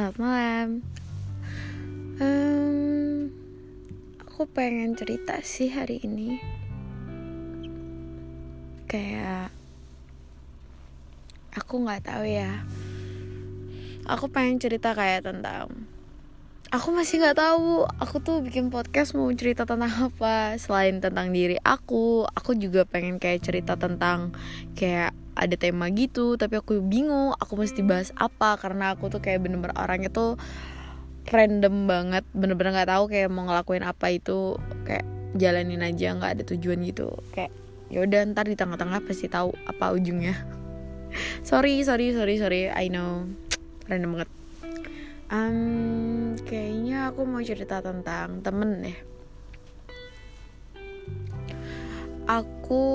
Selamat malam. Um, aku pengen cerita sih hari ini. Kayak aku nggak tahu ya. Aku pengen cerita kayak tentang. Aku masih nggak tahu. Aku tuh bikin podcast mau cerita tentang apa selain tentang diri aku. Aku juga pengen kayak cerita tentang kayak ada tema gitu tapi aku bingung aku mesti bahas apa karena aku tuh kayak bener-bener orangnya tuh random banget bener-bener nggak tahu kayak mau ngelakuin apa itu kayak jalanin aja nggak ada tujuan gitu. Kayak ya udah ntar di tengah-tengah pasti tahu apa ujungnya. Sorry sorry sorry sorry I know. Random banget. Um, kayaknya aku mau cerita tentang temen deh aku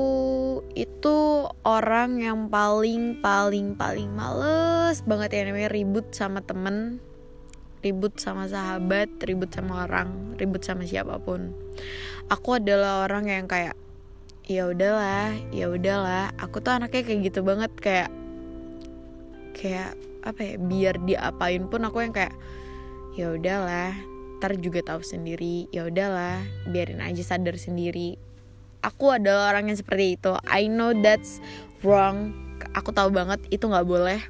itu orang yang paling paling paling males banget ya namanya ribut sama temen ribut sama sahabat ribut sama orang ribut sama siapa pun. Aku adalah orang yang kayak ya udahlah ya udahlah. Aku tuh anaknya kayak gitu banget kayak kayak apa ya biar diapain pun aku yang kayak ya udahlah ntar juga tahu sendiri ya udahlah biarin aja sadar sendiri aku adalah orang yang seperti itu. I know that's wrong. Aku tahu banget itu nggak boleh.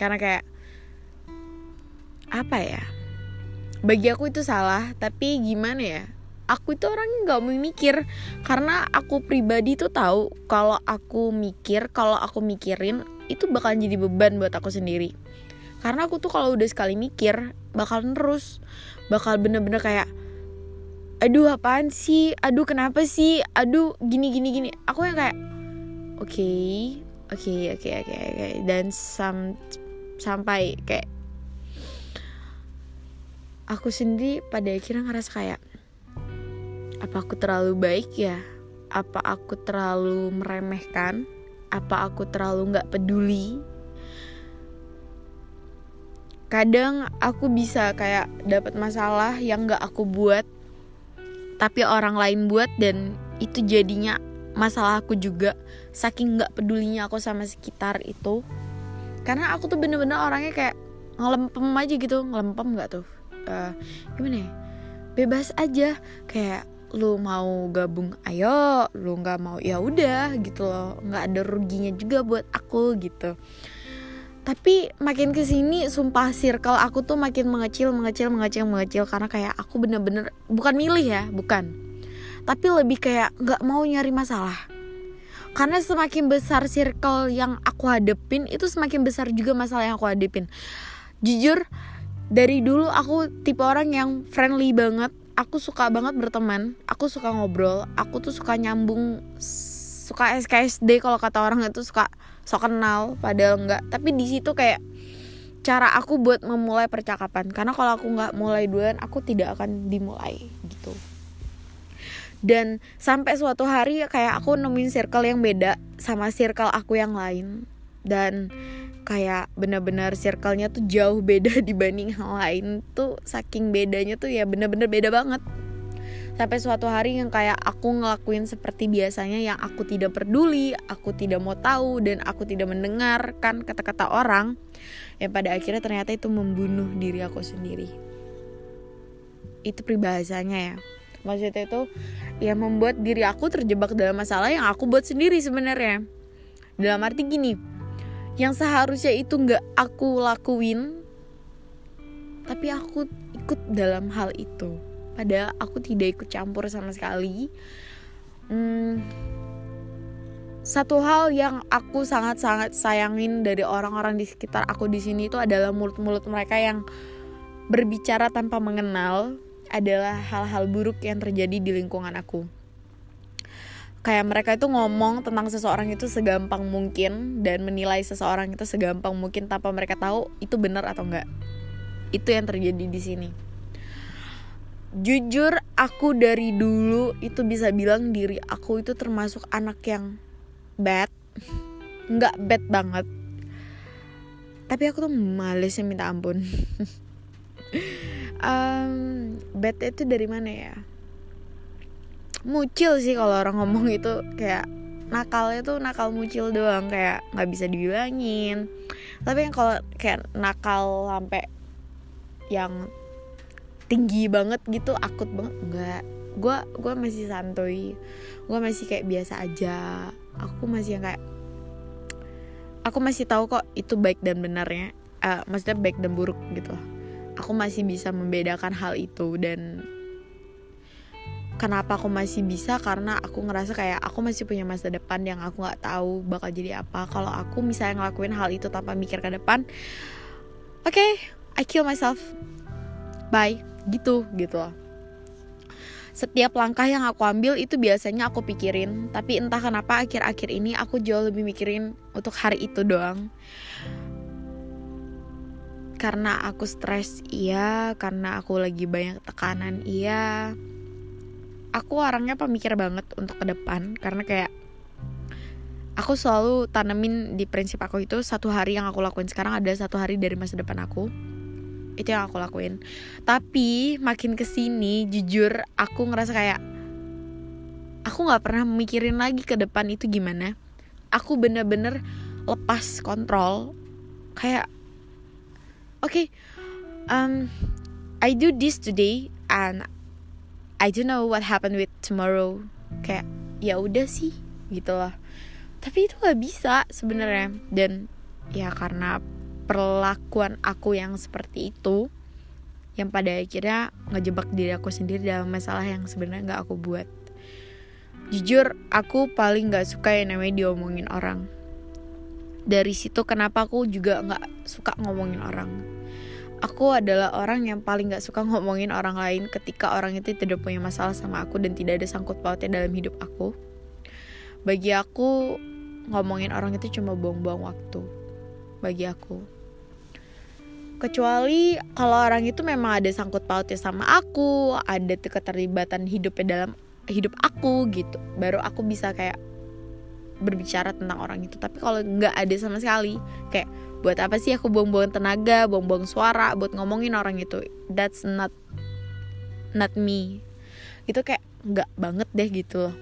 Karena kayak apa ya? Bagi aku itu salah tapi gimana ya? Aku itu orang nggak mau mikir. Karena aku pribadi tuh tahu kalau aku mikir kalau aku mikirin itu bakal jadi beban buat aku sendiri. Karena aku tuh kalau udah sekali mikir bakal terus bakal bener-bener kayak aduh apaan sih? Aduh kenapa sih? Aduh gini gini gini. Aku yang kayak oke oke oke oke oke. Dan sam sampai kayak aku sendiri pada akhirnya ngerasa kayak apa aku terlalu baik ya? Apa aku terlalu meremehkan? Apa aku terlalu nggak peduli? Kadang aku bisa kayak dapat masalah yang nggak aku buat tapi orang lain buat dan itu jadinya masalah aku juga. Saking nggak pedulinya aku sama sekitar itu. Karena aku tuh bener-bener orangnya kayak ngelempem aja gitu ngelempem nggak tuh? Uh, gimana ya? Bebas aja. Kayak lu mau gabung ayo. Lu nggak mau ya udah gitu loh. Nggak ada ruginya juga buat aku gitu tapi makin ke sini sumpah circle aku tuh makin mengecil mengecil mengecil mengecil. Karena kayak aku bener-bener bukan milih ya bukan. Tapi lebih kayak nggak mau nyari masalah. Karena semakin besar circle yang aku hadepin itu semakin besar juga masalah yang aku hadepin. Jujur dari dulu aku tipe orang yang friendly banget. Aku suka banget berteman aku suka ngobrol aku tuh suka nyambung suka SKSD kalau kata orang itu suka sok kenal padahal enggak tapi di situ kayak cara aku buat memulai percakapan. Karena kalau aku nggak mulai duluan aku tidak akan dimulai gitu. Dan sampai suatu hari kayak aku nemuin circle yang beda sama circle aku yang lain. Dan kayak bener-bener circle-nya tuh jauh beda dibanding yang lain tuh saking bedanya tuh ya bener-bener beda banget sampai suatu hari yang kayak aku ngelakuin seperti biasanya yang aku tidak peduli, aku tidak mau tahu dan aku tidak mendengarkan kata-kata orang yang pada akhirnya ternyata itu membunuh diri aku sendiri. Itu peribahasanya ya. Maksudnya itu ya membuat diri aku terjebak dalam masalah yang aku buat sendiri sebenarnya. Dalam arti gini, yang seharusnya itu nggak aku lakuin, tapi aku ikut dalam hal itu padahal aku tidak ikut campur sama sekali hmm, satu hal yang aku sangat-sangat sayangin dari orang-orang di sekitar aku di sini itu adalah mulut-mulut mereka yang berbicara tanpa mengenal adalah hal-hal buruk yang terjadi di lingkungan aku. Kayak mereka itu ngomong tentang seseorang itu segampang mungkin dan menilai seseorang itu segampang mungkin tanpa mereka tahu itu benar atau enggak. Itu yang terjadi di sini jujur aku dari dulu itu bisa bilang diri aku itu termasuk anak yang bad. Nggak bad banget. Tapi aku tuh males ya minta ampun. Um, bad itu dari mana ya? Mucil sih kalau orang ngomong itu. Kayak nakalnya tuh nakal mucil doang. Kayak nggak bisa dibilangin. Tapi yang kalau kayak nakal sampai yang tinggi banget gitu akut banget. Enggak. Gue gue masih santuy. Gue masih kayak biasa aja. Aku masih yang kayak aku masih tahu kok itu baik dan benarnya. Uh, maksudnya baik dan buruk gitu. Aku masih bisa membedakan hal itu dan kenapa aku masih bisa? Karena aku ngerasa kayak aku masih punya masa depan yang aku nggak tahu bakal jadi apa. Kalau aku misalnya ngelakuin hal itu tanpa mikir ke depan oke okay, I kill myself. Bye gitu gitu loh. Setiap langkah yang aku ambil itu biasanya aku pikirin. Tapi entah kenapa akhir-akhir ini aku jauh lebih mikirin untuk hari itu doang. Karena aku stres iya. Karena aku lagi banyak tekanan iya. Aku orangnya pemikir banget untuk ke depan. Karena kayak aku selalu tanemin di prinsip aku itu satu hari yang aku lakuin. Sekarang ada satu hari dari masa depan aku itu yang aku lakuin. Tapi makin ke sini jujur aku ngerasa kayak aku nggak pernah mikirin lagi ke depan itu gimana. Aku bener-bener lepas kontrol kayak oke okay, um I do this today and I don't know what happened with tomorrow. Kayak ya udah sih gitu loh. Tapi itu gak bisa sebenarnya. Dan ya karena perlakuan aku yang seperti itu yang pada akhirnya ngejebak diri aku sendiri dalam masalah yang sebenarnya nggak aku buat jujur aku paling nggak suka yang namanya diomongin orang dari situ kenapa aku juga nggak suka ngomongin orang aku adalah orang yang paling gak suka ngomongin orang lain ketika orang itu tidak punya masalah sama aku dan tidak ada sangkut pautnya dalam hidup aku. Bagi aku, ngomongin orang itu cuma buang-buang waktu. Bagi aku kecuali kalau orang itu memang ada sangkut pautnya sama aku ada keterlibatan hidupnya dalam hidup aku gitu. Baru aku bisa kayak berbicara tentang orang itu. Tapi kalau nggak ada sama sekali kayak buat apa sih aku buang-buang tenaga buang-buang suara buat ngomongin orang itu? That's not not me. Itu kayak nggak banget deh gitu loh.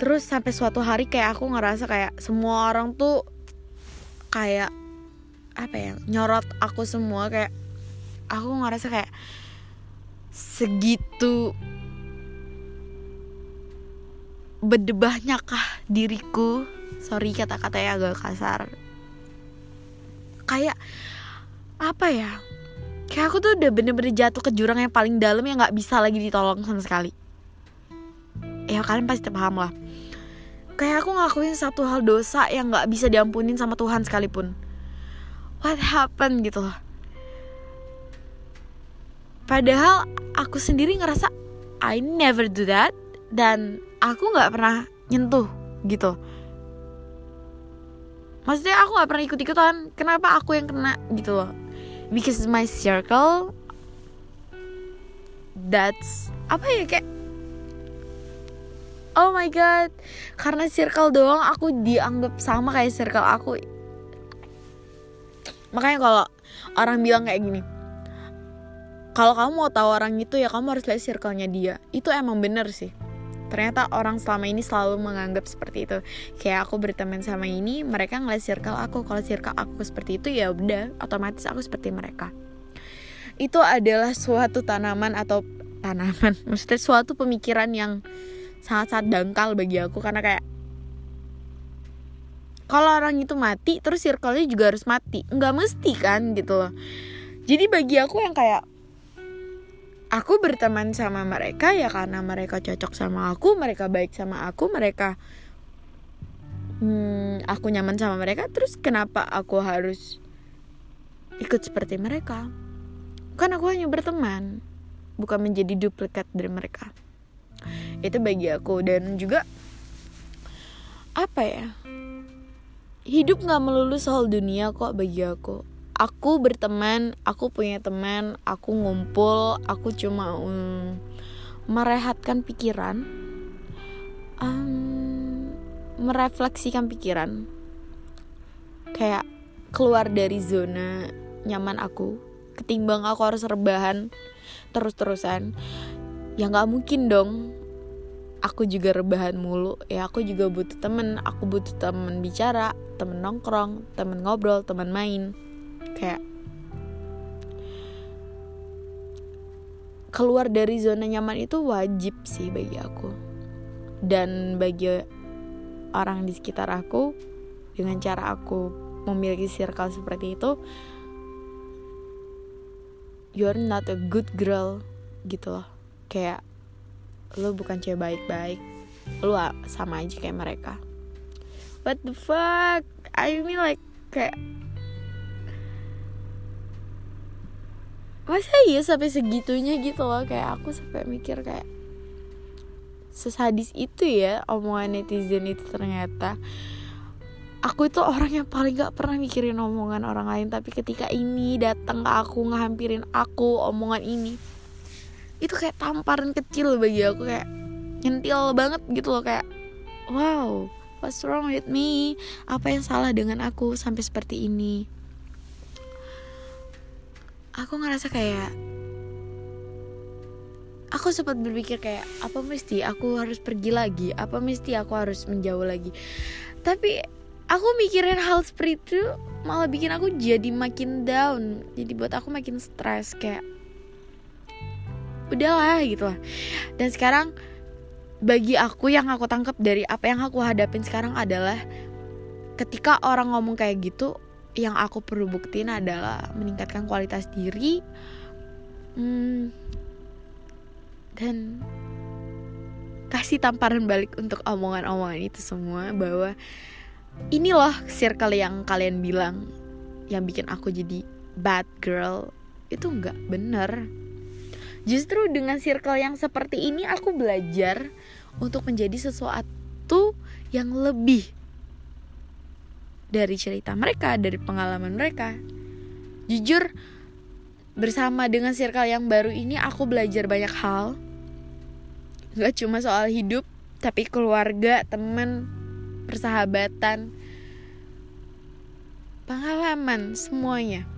Terus sampai suatu hari kayak aku ngerasa kayak semua orang tuh kayak apa ya nyorot aku semua kayak aku ngerasa kayak segitu bedebahnya kah diriku? Sorry kata-katanya agak kasar. Kayak apa ya kayak aku tuh udah bener-bener jatuh ke jurang yang paling dalam yang nggak bisa lagi ditolong sama sekali. Ya kalian pasti paham lah. Kayak aku ngakuin satu hal dosa yang nggak bisa diampunin sama Tuhan sekalipun what happened gitu loh. Padahal aku sendiri ngerasa I never do that. Dan aku nggak pernah nyentuh gitu. Maksudnya aku nggak pernah ikut ikutan kenapa aku yang kena gitu loh? Because my circle. That's apa ya kayak oh my god. Karena circle doang aku dianggap sama kayak circle aku makanya kalau orang bilang kayak gini kalau kamu mau tahu orang itu ya kamu harus lihat circle-nya dia. Itu emang bener sih. Ternyata orang selama ini selalu menganggap seperti itu. Kayak aku berteman sama ini mereka ngeliat circle aku. Kalau circle aku seperti itu ya udah otomatis aku seperti mereka. Itu adalah suatu tanaman atau tanaman maksudnya suatu pemikiran yang sangat-sangat dangkal bagi aku. Karena kayak kalau orang itu mati terus circle-nya juga harus mati. Nggak mesti kan gitu loh. Jadi bagi aku yang kayak aku berteman sama mereka ya karena mereka cocok sama aku mereka baik sama aku mereka hmm, aku nyaman sama mereka terus kenapa aku harus ikut seperti mereka? Kan aku hanya berteman bukan menjadi duplikat dari mereka. Itu bagi aku. Dan juga apa ya hidup nggak melulu soal dunia kok bagi aku. Aku berteman aku punya teman aku ngumpul aku cuma um, merehatkan pikiran um, merefleksikan pikiran. Kayak keluar dari zona nyaman aku ketimbang aku harus rebahan terus-terusan. Ya nggak mungkin dong aku juga rebahan mulu. Ya aku juga butuh temen. Aku butuh temen bicara temen nongkrong temen ngobrol temen main. Kayak keluar dari zona nyaman itu wajib sih bagi aku. Dan bagi orang di sekitar aku dengan cara aku memiliki circle seperti itu you're not a good girl gitu loh. Kayak lo bukan cewek baik-baik. Lo sama aja kayak mereka. What the fuck? I mean like kayak masa iya sampai segitunya gitu loh? Kayak aku sampai mikir kayak sesadis itu ya omongan netizen itu ternyata. Aku itu orang yang paling gak pernah mikirin omongan orang lain tapi ketika ini datang ke aku ngehampirin aku omongan ini itu kayak tamparan kecil bagi aku kayak nyentil banget gitu loh kayak wow what's wrong with me? Apa yang salah dengan aku sampai seperti ini? Aku ngerasa kayak aku sempat berpikir kayak apa mesti aku harus pergi lagi? Apa mesti aku harus menjauh lagi? Tapi aku mikirin hal seperti itu malah bikin aku jadi makin down jadi buat aku makin stres kayak udahlah gitu lah. Dan sekarang bagi aku yang aku tangkap dari apa yang aku hadapin sekarang adalah ketika orang ngomong kayak gitu yang aku perlu buktiin adalah meningkatkan kualitas diri hmm, dan kasih tamparan balik untuk omongan-omongan itu semua bahwa ini loh circle yang kalian bilang yang bikin aku jadi bad girl itu nggak bener Justru dengan circle yang seperti ini aku belajar untuk menjadi sesuatu yang lebih dari cerita mereka, dari pengalaman mereka. Jujur, bersama dengan circle yang baru ini aku belajar banyak hal. Gak cuma soal hidup, tapi keluarga, teman, persahabatan, pengalaman, semuanya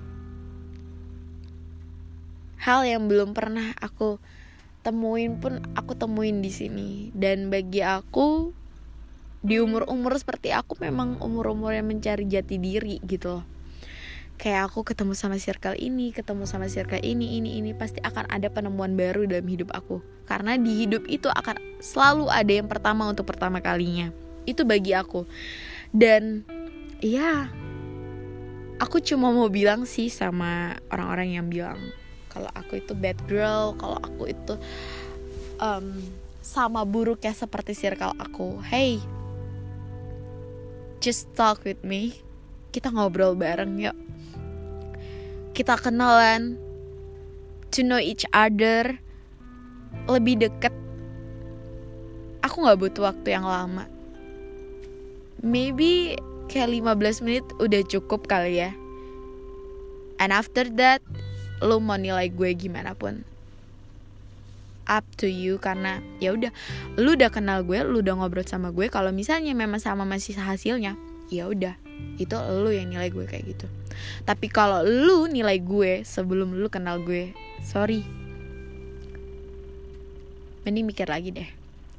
hal yang belum pernah aku temuin pun aku temuin di sini. Dan bagi aku di umur-umur seperti aku memang umur-umur yang mencari jati diri gitu. Loh kayak aku ketemu sama circle ini ketemu sama circle ini ini ini pasti akan ada penemuan baru dalam hidup aku. Karena di hidup itu akan selalu ada yang pertama untuk pertama kalinya. Itu bagi aku. Dan ya aku cuma mau bilang sih sama orang-orang yang bilang kalau aku itu bad girl kalau aku itu um, sama buruknya seperti circle aku. Hey just talk with me. Kita ngobrol bareng yuk. Kita kenalan. To know each other. Lebih deket. Aku nggak butuh waktu yang lama. Maybe kayak 15 menit udah cukup kali ya. And after that lo mau nilai gue gimana pun. Up to you karena ya udah lu udah kenal gue lu udah ngobrol sama gue kalau misalnya memang sama masih hasilnya ya udah itu lu yang nilai gue kayak gitu. Tapi kalau lu nilai gue sebelum lu kenal gue sorry. Mending mikir lagi deh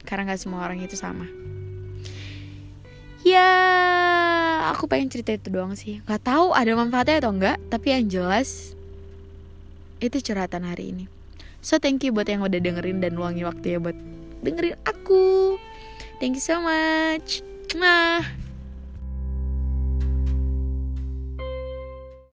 karena nggak semua orang itu sama. Ya aku pengen cerita itu doang sih. Nggak tahu ada manfaatnya atau enggak tapi yang jelas itu curhatan hari ini. So thank you buat yang udah dengerin dan luangin waktu ya buat dengerin aku. Thank you so much. Mwah.